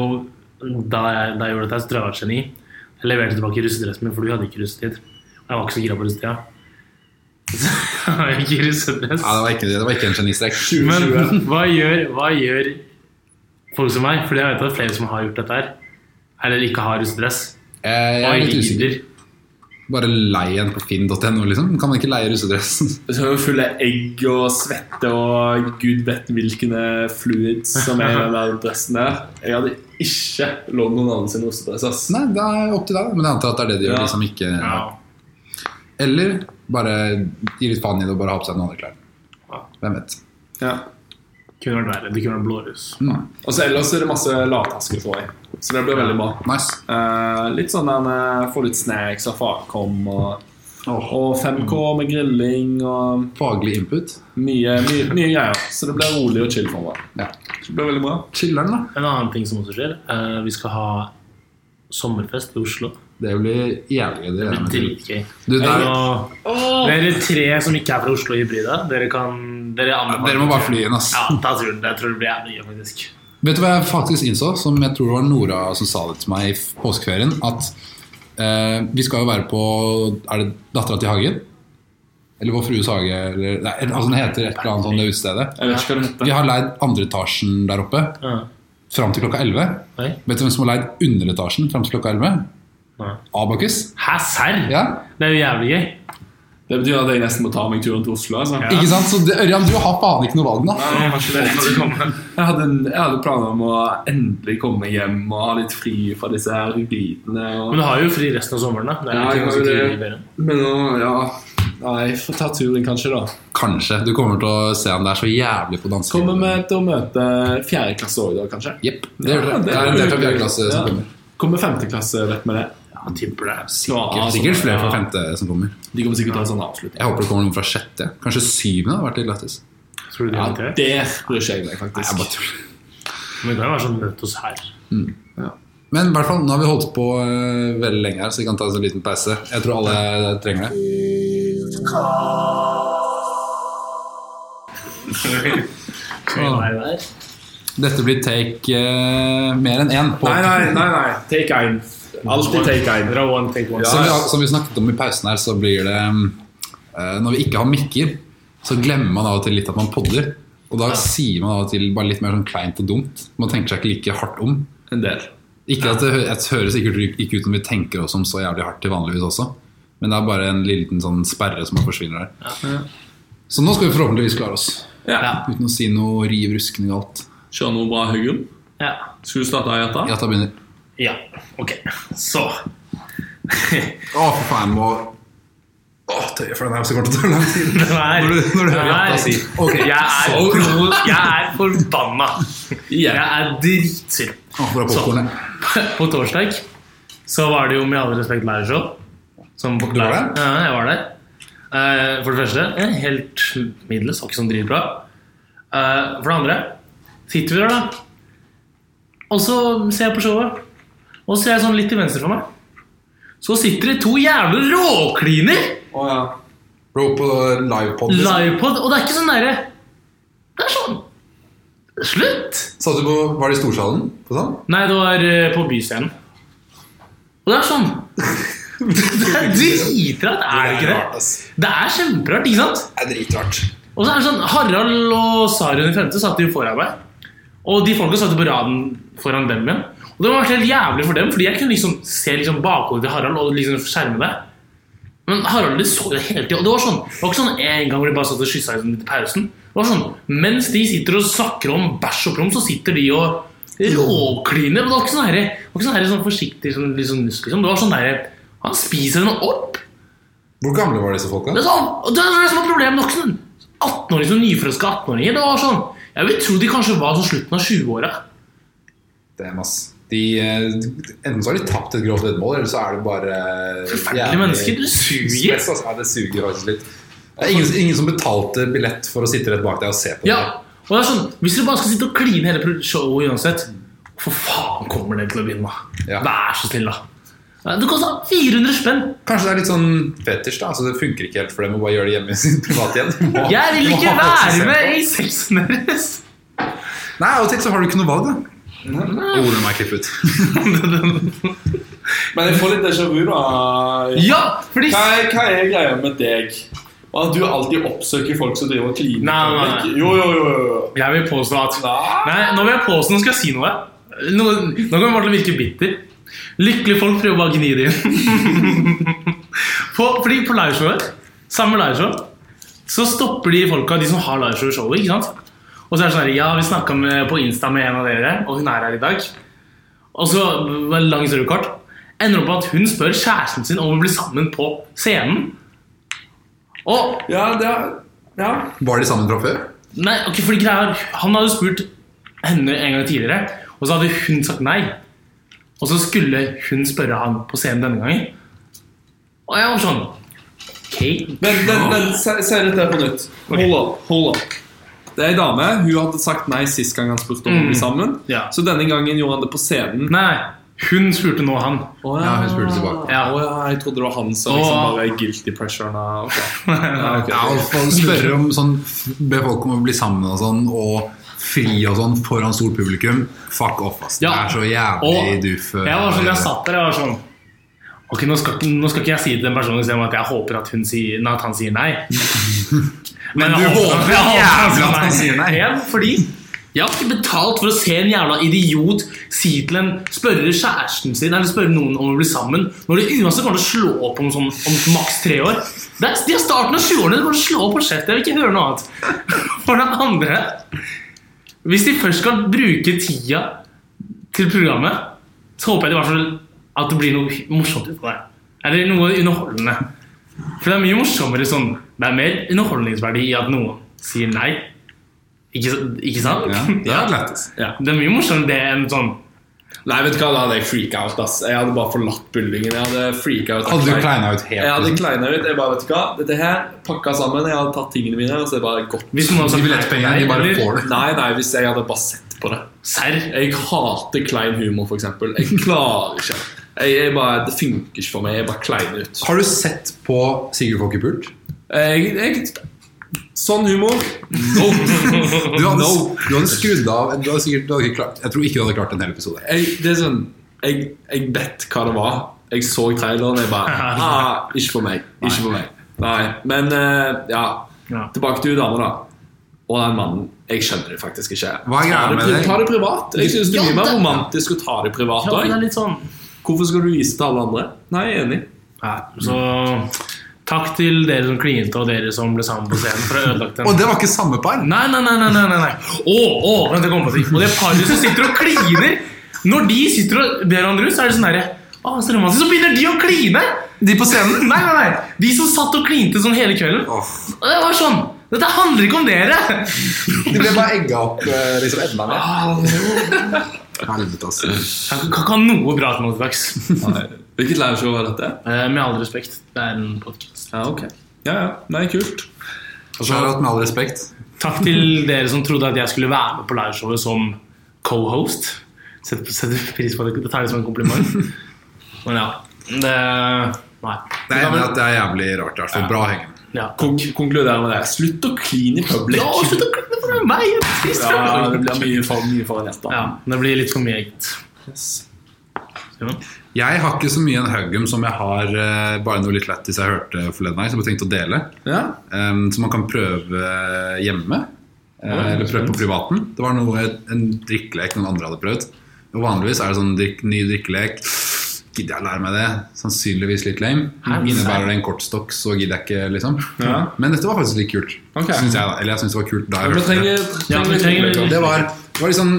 Da jeg, da jeg gjorde dette, så tror jeg jeg var et geni. Jeg leverte tilbake russedressen min, for du hadde ikke russetid. Jeg var ikke så gira på russetida. Så jeg har ikke russedress. Nei, det var ikke, det var ikke en genistrek. Men hva gjør, hva gjør folk som meg? Fordi jeg vet at er flere som har gjort dette her. Eller ikke har russedress. Jeg, jeg er litt usikker. Bare lei en på finn.no, liksom. Kan man ikke leie russedressen? Så er det fulle egg og svette og gud vet hvilke fluids som er i den dressen der. Jeg hadde ikke lånt noen annen sin ostepress. ass. Nei, det er opp til deg. Men jeg antar at det er det de gjør. Ja. De som ikke Ja. Eller bare gi litt faen i det og bare ha på seg noen andre klær. Ja. Hvem vet. Ja. Kunne vært verre. Det kunne vært blåruss. Og så ellers er det masse lavtasker å få i. Så det blir veldig bra. Nice. Uh, litt sånn den uh, få litt snacks av farkom og, og 5K med grilling og Faglig input. mye, mye, mye greier. Så det blir rolig og chill for meg. Ja. Så det blir veldig bra. Chiller'n, da. En annen ting som også skjer, uh, vi skal ha sommerfest i Oslo. Det blir jævlig gøy. Det det blir dritgøy. Og dere tre som ikke er fra Oslo Hybrida, dere kan Dere, ja, dere må bare fly inn, ass. Ja, da tror jeg, jeg tror det blir jævlig gøy, faktisk. Vet du hva jeg faktisk innså, som jeg tror det var Nora som sa det til meg i påskeferien? At eh, vi skal jo være på Er det Dattera til Hagen? Eller Vår Frues hage? Eller, nei, altså Den heter et eller annet sånt det utestedet. Vi har leid andre etasjen der oppe Ja. fram til klokka 11. Oi. Vet du hvem som har leid underetasjen fram til klokka 11? Nei. Abakus. Hæ, serr? Ja. Det er jo jævlig gøy. Det betyr at jeg nesten må ta meg turen til Oslo. Altså. Ja. Ikke sant? Så det, Ørjan, du har faen ikke noe valg da. Nei, jeg har ikke det. Jeg hadde, en- jeg hadde planer om å endelig komme hjem og ha litt fri fra disse her hybridene. Men du har jo fri resten av sommeren, da. Det er Ja, jeg har jo det. Men nå, ja Nei, får ta turen kanskje, da. Kanskje. Du kommer til å se han der så jævlig på danske. Kommer vi til å møte fjerde klasse òg, da, kanskje? Jepp. Det gjør Ja, det Det er en del fra fjerde klasse som Ja. kommer. Kommer femte klasse, vet vi det? Ja, tipper det. Sikkert, Ja, sikkert flere fra femte som kommer. De kommer sikkert til å ha sånn avslutning. Jeg håper det kommer noen fra sjette. Kanskje syvende hadde vært litt lættis. Tror du de Ja, det bryr jeg meg, Nei, faktisk. jeg bare. Men det kan jo være sånn møte oss her. Ja. Men i hvert fall, nå har vi holdt på uh, veldig lenge her, så vi kan ta oss en liten pause. Jeg tror alle trenger det. Dette blir take uh, mer enn én. på- Nei, nei, nei. nei. Take én. Alltid take one, take one. Som, vi, som vi snakket om i pausen her, så blir det uh, Når vi ikke har mikker, så glemmer man av og til litt at man podder. Og da sier man av og til bare litt mer sånn kleint og dumt. Man tenker seg ikke like hardt om. En del. Ikke at det, det høres sikkert ikke ut når vi tenker oss om så jævlig hardt til vanligvis også. Men det er bare en liten sånn sperre som forsvinner der. Så nå skal vi forhåpentligvis klare oss. Ja. Ja. Uten å si noe riv ruskende galt. Kjøre noe bra, Hugum. Ja. Skal du starte, Ayata? Jata begynner. Ja. Ok. Så Å, for faen, må oh, tøye for den her, så kommer det til å ta lang tid. Når du- når du hører er- Jatta si, okay, jeg, er, pro, jeg er forbanna. Jeg er dritsur. Oh? På torsdag så var det jo med all respekt lærershow. Som der? Ja, jeg var der. Eh, for det første, helt middels, var ikke sånn dritbra. Eh, for det andre, sitter vi der, da. Og så ser jeg på showet. Og så ser jeg sånn litt til venstre for meg. Så sitter det to jævla råkliner! Oh, ja. Bro, på livepod. liksom. Livepod. Og det er ikke sånn derre Det er sånn Slutt! Satt du på, var det i storsalen? På sånn? Nei, det var eh, på Byscenen. Og det er sånn Det er dritrart, er det ikke det? Det er kjemperart, ikke sant? Det er dritrart. Og så er det sånn Harald og Sarun i femte satt jo foran meg. Og de folka satt på raden foran dem igjen. Og det var helt jævlig for dem, fordi jeg kunne liksom se liksom bakhodet til Harald og liksom skjerme det. Men Harald de så det hele tida. Og det var sånn Det var ikke sånn en gang hvor de bare satt og kyssa litt i pausen. Det var sånn Mens de sitter og snakker om bæsj og prom, så sitter de og råkliner. Og det var ikke sånn, herre- det var ikke sånn, her, sånn forsiktig sånn, liksom, sånn nusk, liksom. Det var sånn derre Han spiser henne opp. Hvor gamle var disse folka? Det er sånn, det var det som var problemet. Ikke sånn 18-åringer som nyforelska 18-åringer. Det var sånn Jeg vil tro de kanskje var sånn slutten av 20-åra. Damn, ass. De, eh, enten så har de tapt et grovt veddemål, eller så er det bare eh, Forferdelige mennesker. Det suger. Spes, altså. Ja, det suger faktisk litt. Det er ingen, ingen som betalte billett for å sitte rett bak deg og se på Ja, og det er sånn Hvis du bare skal sitte og kline hele showet uansett, for faen kommer det til å begynne, da? Ja. Vær så snill, da. Det kosta 400 spenn. Kanskje det er litt sånn fetisj, da. Det funker ikke helt for dem å bare gjøre det hjemme i sin private hjem. Jeg vil ikke være med i sexen deres! Nei, av og til så har du ikke noe valg, da. Den må jeg klippe ut. Men jeg får litt déjà vu, da. Ja, fordi Hva er, hva er greia med deg? Og at du alltid oppsøker folk som driver og kliner? Nei, nei, nei. Jo, jo, jo. Jeg vil påstå at Nei. Nå vil jeg påstå Nå skal jeg si noe. Nå, nå kan jeg bare virke bitter. Lykkelige folk prøver bare å gni det inn. på, fordi på liveshowet, samme liveshow, så stopper de folka, de som har liveshow i showet. ikke sant? Og så er det sånn her, ja, vi snakka på Insta med en av dere, og hun er her i dag. Og så lang historie kort. Ender opp med at hun spør kjæresten sin om å bli sammen på scenen. Og Ja, det er Ja. Var de sammen fra før? Nei, ok, fordi greia er, Han hadde spurt henne en gang tidligere, og så hadde hun sagt nei. Og så skulle hun spørre han på scenen denne gangen. Og jeg var sånn Ok. Men, men, men se, se dette på nytt. Hold opp. hold on. Det er ei dame. Hun hadde sagt nei sist gang han spurte om å bli Mm. sammen. Ja. Så denne gangen gjorde han det på scenen. Nei, hun spurte nå han. Oh, Ja, hun spurte tilbake. Ja. Oh, ja, jeg trodde det var han som liksom oh. bare guilty pressure. av ok. ja, okay. Ja, spørre om sånn Be folk om å bli sammen og sånn, og fri og sånn foran stort publikum. Fuck off, ass. Det er så jævlig Og duff. jeg var sånn, jeg satt der jeg var sånn Ok, nå skal, nå skal ikke jeg si til den personen selv at jeg håper at, hun sier, at han sier nei. Men jeg du håper jeg jævlig at han sier nei. Ja, fordi jeg har ikke betalt for å se en jævla idiot si til en spørre kjæresten sin eller spørre noen om å bli sammen, når de uansett kommer til å slå opp om, sånn, om maks tre år. Det er, de er starten av 20-årene, de kommer til å slå opp på kjeften. Jeg vil ikke høre noe annet. For det andre Hvis de først skal bruke tida til programmet, så håper jeg de i hvert fall at det blir noe morsomt ut av det. Eller noe underholdende. For det er mye morsommere sånn Det er mer underholdningsverdi i at noen sier nei. Ikke, ikke sant? Ja, det er lættis. Ja. Det er mye morsommere det enn sånn Nei, vet du hva, da hadde jeg freaka out. ass Jeg hadde bare forlatt bullingen. Jeg hadde freaka ut. Hadde du kleina ut helt? Jeg hadde liksom? kleina ut. Jeg bare, vet du hva, dette her pakka sammen. Jeg hadde tatt tingene mine og så bare gått. Hvis noen hadde sagt nei, nei, bare eller- får det. Nei, nei, hvis jeg hadde bare sett på det. Serr? Jeg hater klein humor, eksempel. Jeg klarer ikke. Jeg, jeg bare, det funker ikke for meg. Jeg bare kleiner ut. Har du sett på Sigurd Fokkepult? Jeg, jeg, sånn humor no. Du hadde, No. du hadde skrudd av du hadde sikkert, du hadde ikke klart, Jeg tror ikke du hadde klart en hel episode. jeg, Det er sånn jeg, jeg vet hva det var. Jeg så traileren. Jeg bare ah, Ikke for meg. Ikke for meg. Nei. Men eh, ja. Ja. Tilbake til hun dama, da. Og den mannen. Jeg skjønner det faktisk ikke. Hva er greia Ta det, med det? Ta det privat. Jeg synes det er Ja, mye mer romantisk å ta det privat Ja, òg. sånn Hvorfor skal du vise til alle andre? Nei, jeg er enig. ja, Så takk til dere som klinte, og dere som ble sammen på scenen for å ødelagt den. Og det var ikke samme par! Nei, nei, nei, nei, nei, nei, nei. Å, å, vent, jeg kommer på ting. Og det paret som sitter og kliner Når de sitter og ber hverandre ut, så er det sånn derre så begynner de å kline! De på scenen! Nei, nei, nei. De som satt og klinte sånn hele kvelden. Åh, det var sånn. Dette handler ikke om dere! de ble bare egga opp eh, liksom enda mer. Helvete, altså. Jeg kan, ha noe bra til noe. Hvilket lærershow var dette? Eh, Med all respekt, det er en podkast. Ja, okay. Ja, ja. Nei, kult. Og så har jeg hatt med all respekt. Takk til dere som trodde at jeg skulle være med på lærershowet som co-host. Setter, setter pris på det. Det tar jeg som en kompliment. Men ja. Det Nei. Det er enig at det er jævlig rart. hvert fall. Bra hengen. Ja. Kon konkluderer med det. Slutt å kline i public. Ja, slutt å kline for meg! Ja, det blir mye for, mye for en jente. Ja, det blir litt for mye, gitt. Yes. Jeg har ikke så mye en Haugum som jeg har uh, bare noe litt lættis jeg hørte forleden dag, som jeg tenkte å dele. Ja. Um, som man kan prøve hjemme. Uh, Ja, eller prøve på privaten. Det var noe, en drikkelek noen andre hadde prøvd. Og Vanligvis er det sånn drikk, ny drikkelek. Gidder jeg å lære meg det? Sannsynligvis litt lame. Hæ? Innebærer det en kortstokk, så gidder jeg ikke, liksom. Ja. Men dette var faktisk litt kult. Okay. Synes jeg. Eller jeg syns det var kult da jeg hørte det. Ja, Det var, det var liksom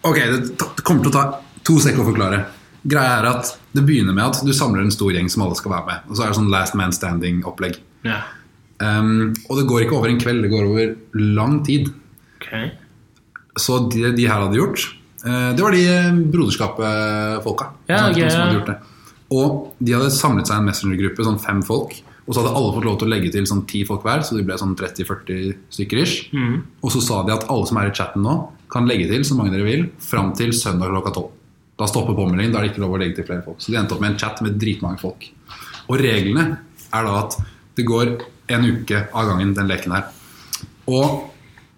Ok, det, det kommer til å ta to sekunder å forklare. Greia er at Det begynner med at du samler en stor gjeng som alle skal være med. Og så er det sånn Last Man Standing-opplegg. Ja. Um, og det går ikke over en kveld, det går over lang tid. Okay. Så det de her hadde gjort, det var de eh, Broderskapet-folka. Ja, som, som hadde gjort det. Og de hadde samlet seg i en messengergruppe, sånn fem folk. Og så hadde alle fått lov til å legge til sånn ti folk hver, så de ble sånn 30-40 stykker ish. Mm. Og så sa de at alle som er i chatten nå, kan legge til så mange dere vil fram til søndag klokka tolv. Da stopper påmeldingen, da er det ikke lov å legge til flere folk. Så de endte opp med en chat med dritmange folk. Og reglene er da at det går en uke av gangen, den leken her. Og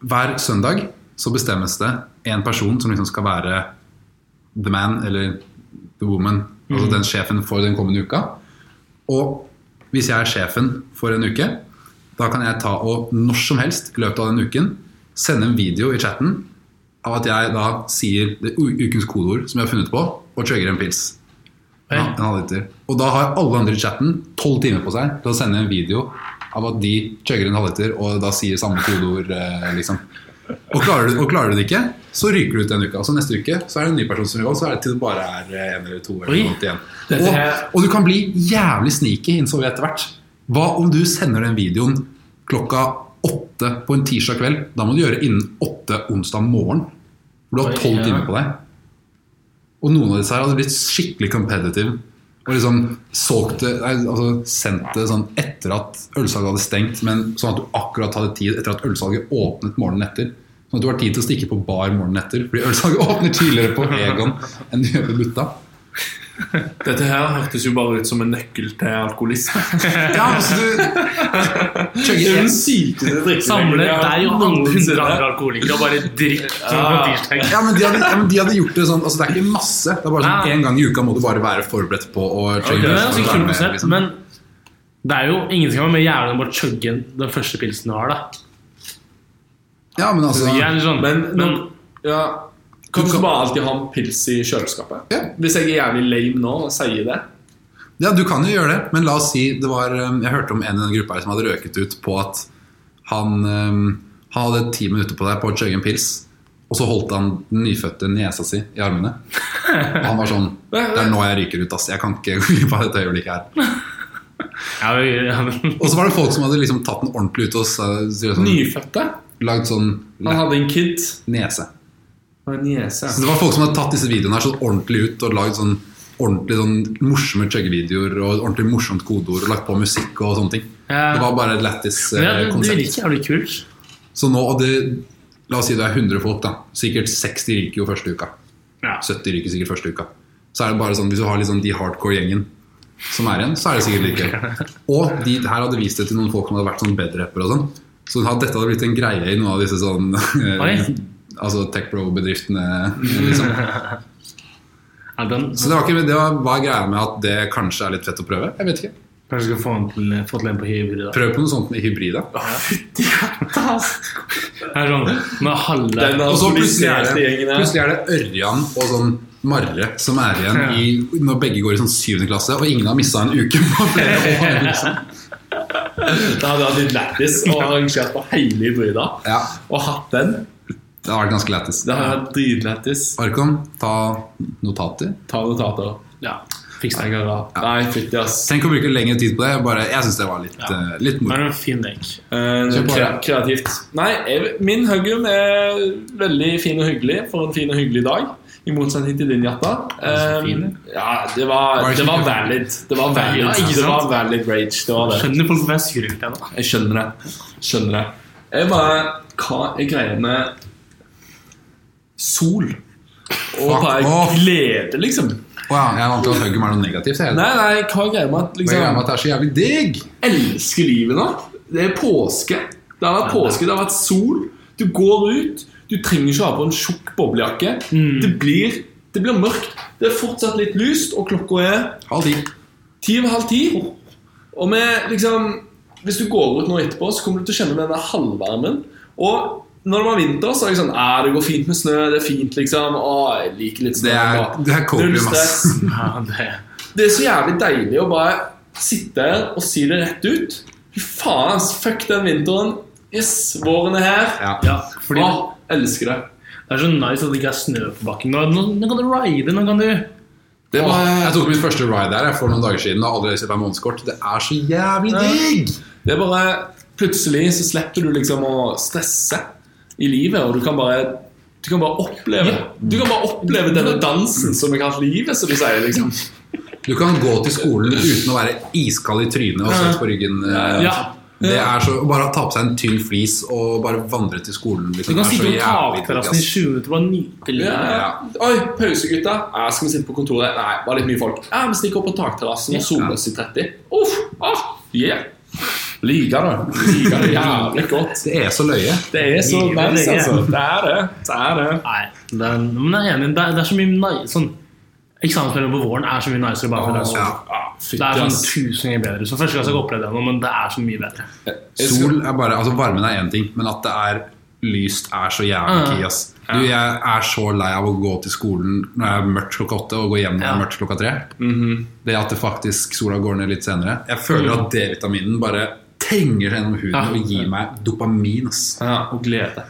hver søndag så bestemmes det en person som liksom skal være the man eller the woman, altså den sjefen for den kommende uka. Og hvis jeg er sjefen for en uke, da kan jeg ta og når som helst i løpet av den uken sende en video i chatten av at jeg da sier det ukens kodeord som jeg har funnet på, og trigger en pils. Ja, en. Og da har alle andre i chatten tolv timer på seg til å sende en video av at de chugger en halvliter og da sier samme kodeord. Eh, liksom. Og, klarer du, og klarer du det ikke, så ryker du ut den uka. Så neste uke så er det en ny person som gjør så er det til det bare er eh, en eller to. Eller noe igjen. Og, og du kan bli jævlig sneaky, innså vi etter hvert. Hva om du sender den videoen klokka åtte på en tirsdag kveld? Da må du gjøre innen åtte onsdag morgen. For du har tolv timer på deg. Og noen av disse her hadde blitt skikkelig competitive. Og liksom solgt det, altså sendt det sånn etter at ølsalget hadde stengt, men sånn at du akkurat hadde tid etter at ølsalget åpnet morgenen etter. Sånn at du har tid til å stikke på bar morgenen etter, fordi ølsalget åpner tidligere på Egon enn du gjør på Butta. Dette her hørtes jo bare ut som en nøkkel til alkoholisme. Ja, altså du Det chugger er en den sykeste drikken Samle deg og andre hundre andre alkoholikere og bare drikk ja. tirsdag. Ja, men de hadde, ja, men de hadde gjort det sånn Altså det er ikke masse. Det er bare sånn Ja. En gang i uka må du bare være forberedt på å chugge Det er med, liksom. men det er jo ingen som kan være mer jævlig enn å bare chugge den første pilsen du har. da Ja, men altså sånn, Men, men ja, kan du bare alltid ha en pils i kjøleskapet? Ja. Hvis jeg er jævlig lame nå og sier det. Ja, du kan jo gjøre det, men la oss si det var um, Jeg hørte om en i den gruppa her som hadde røket ut på at han, um, han hadde ti minutter på deg på å chugge en pils, og så holdt han den nyfødte nesa si i armene. Og han var sånn Det er nå jeg ryker ut, ass. Jeg kan ikke glippe glipp av dette øyeblikket her. ja, ja, men- Og så var det folk som hadde liksom tatt den ordentlig ut og så- så- sånn, Nyfødte. Lagd sånn Han hadde en kid. nese. En niese. Så det var folk som hadde tatt disse videoene her sånn ordentlig ut og lagd sånn ordentlig sånn morsomme chuggevideoer og ordentlig morsomt kodeord og lagt på musikk og sånne ting. Ja. Det var bare et lættis ja, eh, det, det konsept. virker jævlig kult. Så nå, og det La oss si det er 100 folk, da. Sikkert 60 ryker jo første uka. Ja. 70 ryker sikkert første uka. Så er det bare sånn, Hvis du har liksom de hardcore-gjengen som er igjen, så er det sikkert like. Og de her hadde vist det til noen folk som hadde vært sånn bedrepper og sånn. Så hadde dette hadde blitt en greie i noen av disse sånn Altså tech-bro-bedriftene. Liksom. Ja, den, Så det var ikke det var, er greia med at det kanskje er litt fett å prøve? Jeg vet ikke. kanskje skal få en, til, få til en på hybrid. da. Prøv på noe sånt med hybrida. Ja. Det er sånn, med halve Og så plutselig er, det, plutselig er det Ørjan og sånn Marre som er igjen i, når begge går i sånn syvende klasse, og ingen har mista en uke på flere år. Liksom. Det hadde vært litt lættis å arrangere på hele hybrida Ja, og hatt den. det har vært ganske lættis. Det hadde vært dritlættis. Arkom, ta notater. Ta notater. Ja, fiks kan ha- Nei, fytti, ass. Tenk å bruke lengre tid på det. Bare, jeg syns det var litt, Ja. uh, litt moro. en fin lek. Kre kreativt. Nei, jeg, min Huggum er veldig fin og hyggelig for en fin og hyggelig dag. I motsetning til din, Jatta. Um, Eh, ja, det var, det var valid. Det var valid, Ja, det var valid rage. Det var det. Skjønner folk hvorfor jeg er sur hele tiden. da. Jeg skjønner det. Skjønner det. Jeg bare Hva er greia med sol? Og bare glede, liksom. Ja, jeg er vant til å Hugum er noe negativt. Jeg. Nei, nei, hva er greia med at liksom med at det er så jævlig digg. elsker livet nå. Det er påske. Det har vært påske, det har vært sol. Du går ut. Du trenger ikke ha på en tjukk boblejakke. Det, blir, det blir mørkt. Det er fortsatt litt lyst, og klokka er Halv ti. ti over halv ti. Og med liksom Hvis du går ut nå etterpå, så kommer du til å kjenne denne halvvarmen. Og når det var vinter, så er det sånn Æ, Det går fint med snø, det er fint, liksom. Å, jeg liker litt snø. Det er, det er copium. Ja, det, er så jævlig deilig å bare sitte og si det rett ut. Fy faen, fuck den vinteren. Yes, våren er her. Ja. ja, fordi Åh, elsker det. det er så nice at det ikke er snø på bakken. Nå, nå, nå kan du ride, nå kan du Det var, Jeg tok mitt første ride her for noen dager siden og aldri sett meg månedskort. Det er så jævlig digg! det er bare Plutselig så slipper du liksom å stresse i livet, og du kan bare du kan bare oppleve Du kan bare oppleve denne dansen som er kalt livet, som du sier. liksom Du kan gå til skolen uten å være iskald i trynet og svett på ryggen. eh, Ja. Det er så, Bare ta på seg en tynn flis og bare vandre til skolen. Du Liksom. kan Det er sitte så på takterrassen i. 20 minutter og bare nyte livet. ja. Oi, pause, gutta. Ja, skal vi sitte på kontoret? Nei, bare litt mye folk. Ja, Vi stikker opp på takterrassen og soler oss i 30. Uff, ah, yeah. Liker det. Liker det jævlig godt. Det er så løye. Det er så nice, altså. Det er det. Det er det. Nei, det er, men jeg er enig. Det er, det er så mye nice sånn, Eksamensperioden på våren er så mye nicere bare fordi det er sol. Ja. Ah, Det er sånn tusen ganger bedre. Så første gang jeg har opplevd det nå, men det er så mye bedre. Sol er bare, altså Varmen er én ting, men at det er lyst, er så jævlig Ja. key. ass. Du, Jeg er så lei av å gå til skolen når det er mørkt klokka åtte, og gå hjem når det er mørkt klokka tre. Mhm. Det at det faktisk sola går ned litt senere. Jeg føler Mm. at D-vitaminen bare trenger seg gjennom huden Ja. og gir meg dopamin. ass. Ja, og glede.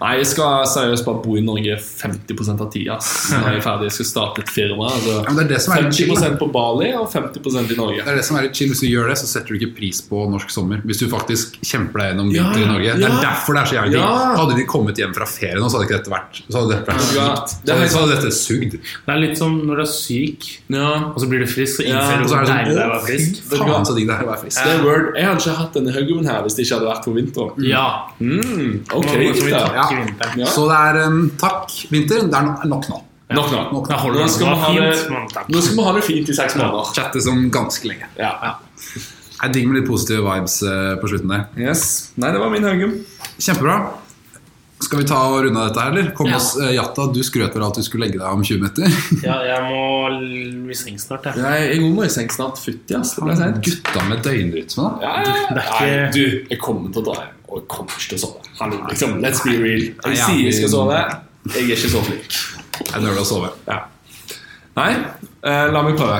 Nei, jeg skal seriøst bare bo i Norge 50% av tida. Når jeg er ferdig, jeg skal starte et firma. Altså. Ja, det er det som er chill. 50 da. på Bali og 50% i Norge. Det er det som er litt chill. Hvis du gjør det, så setter du ikke pris på norsk sommer. Hvis du faktisk kjemper deg gjennom Ja, vinter i Norge. Det er derfor det er så jævlig digg. Ja. Hadde de kommet hjem fra ferie nå, så hadde ikke dette vært Så hadde dette vært Ja, sykt. det er Så helt så hadde dette sugd. Det er litt som når du er syk, Ja, og så blir du frisk, så Ja, innser du hvor er deilig det er å sånn være frisk. faen, så digg det er å være frisk. word. Jeg hadde ikke hatt denne huggen her hvis det ikke hadde vært for vinteren. Ja. Mm, ok, Ja. vinteren. Ja. Så det er um, takk, vinter. Det er nok nå. Nok nå. Nok nå. Nå skal, Det vi ha fint, det, men nå skal vi ha det fint i seks måneder. Chatte som ganske lenge. Ja. Jeg digger med litt positive vibes uh, på slutten der. Yes. Nei, det var min huggum. Kjempebra. Skal vi ta og runde av dette her, eller? Kom Ja. oss, uh, Jatta, du skrøt vel at du skulle legge deg om 20 minutter? Ja, jeg må i seng snart, jeg. Jeg, jeg må i seng snart. Fytti, ass. Det ble seint. Gutta med døgnrytme, da. Ja, ja. ja. Nei, du, jeg kommer til å dra hjem. Og jeg kommer ikke til å sove. Hallo, liksom. Let's be real. Jeg sier jeg skal sove. Jeg er ikke så flink. Jeg nøler å sove. Ja. Nei, eh, la meg prøve.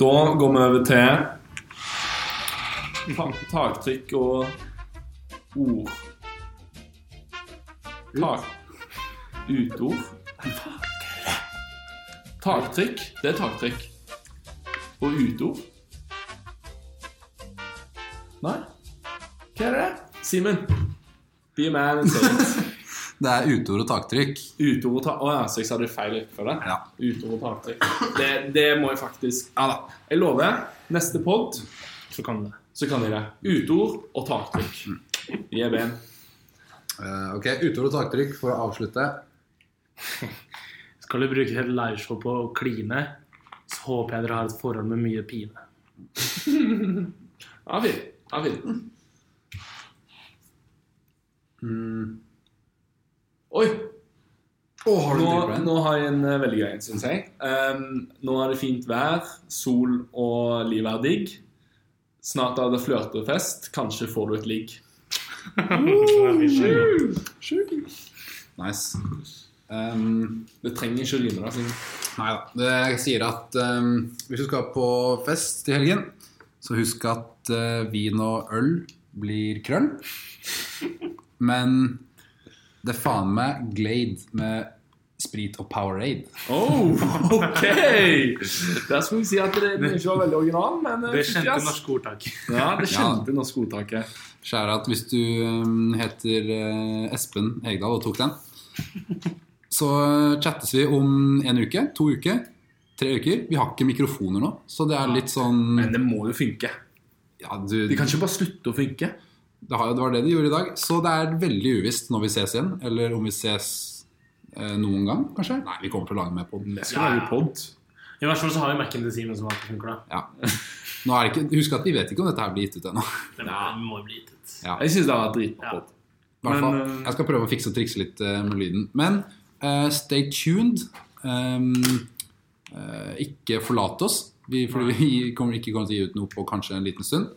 Da går vi over til taktrykk og ord. Tak... Utord. Taktrykk, det er taktrykk. Og utord. Nei? Hva er det? Simen? Be a man and say it. Det er utord og taktrykk. Uteord og ta Å ja, så jeg sa det feil rekkefølge? Ja. Uteord og taktrykk. Det, det må jeg faktisk Ja da. Jeg lover. Neste pod Så kan det. så kan jeg det. Uteord og taktrykk. Gi ben. Uh, ok, utord og taktrykk for å avslutte. Skal du bruke et liveshow på å kline, så håper jeg dere har et forhold med mye pine. Ja, fint. Ja, fin. Oi! Oh, har du Nå, nå har jeg en uh, veldig grei en, syns jeg. Um, nå er det fint vær, sol og livet er digg. Snart er det flørtefest. Kanskje får du et ligg. Nice. Um, Det trenger ikke å rime. Finn. nei da. Det sier at um, hvis du skal på fest i helgen, så husk at uh, vin og øl blir krøll. Men det er faen meg Glade med sprit og Powerade. Oh, ok! Der skulle jeg si at det, det ikke var veldig original, men eh, Det kjente yes. norske ordtaket. Ja, det kjente norske ordtaket. Skjære at hvis du um, heter uh, Espen Egdal og tok den, så uh, chattes vi om en uke, to uker, tre uker. Vi har ikke mikrofoner nå, så det er litt sånn Men det må jo funke. ja, du, De kan ikke bare slutte å funke. Det, var det de gjorde i dag. Så det er veldig uvisst når vi ses igjen, eller om vi ses eh, noen gang, kanskje. Nei, vi kommer til å lage mer pod. Vi skal Ja, lage ja. pod. I hvert fall så har vi Mac-en til Simen som alltid funker, da. Ja. Nå er det ikke, husk at vi vet ikke om dette her blir gitt ut ennå. Det må, jo bli gitt ut. Ja. Jeg syns det vært dritbra Ja. pod. Fall. Eh, Jeg skal prøve å fikse og trikse litt eh, med lyden. Men uh, stay tuned. Um, uh, ikke forlat oss, vi, for vi kommer ikke kommer til å gi ut noe på kanskje en liten stund.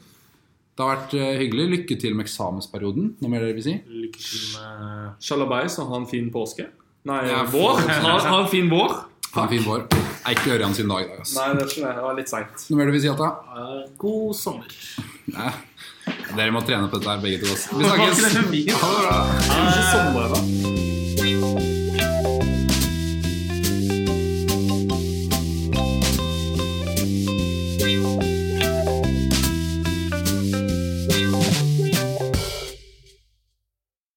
Det har vært eh, hyggelig. Lykke til med eksamensperioden. Noe mer dere vil si? Lykke til med Sjalabais og ha en fin påske. Nei, Ja, vår. Ha, ha en fin vår. Ha en fin vår. Jeg er ikke Ørjan sin dag i dag. Altså. Nei, det er ikke det. Var litt seint. Noe mer du vil si, Atta? uh, god sommer. Nei. Dere må trene på dette her, begge to. Vi snakkes. Ha det bra. Ikke sommer, da.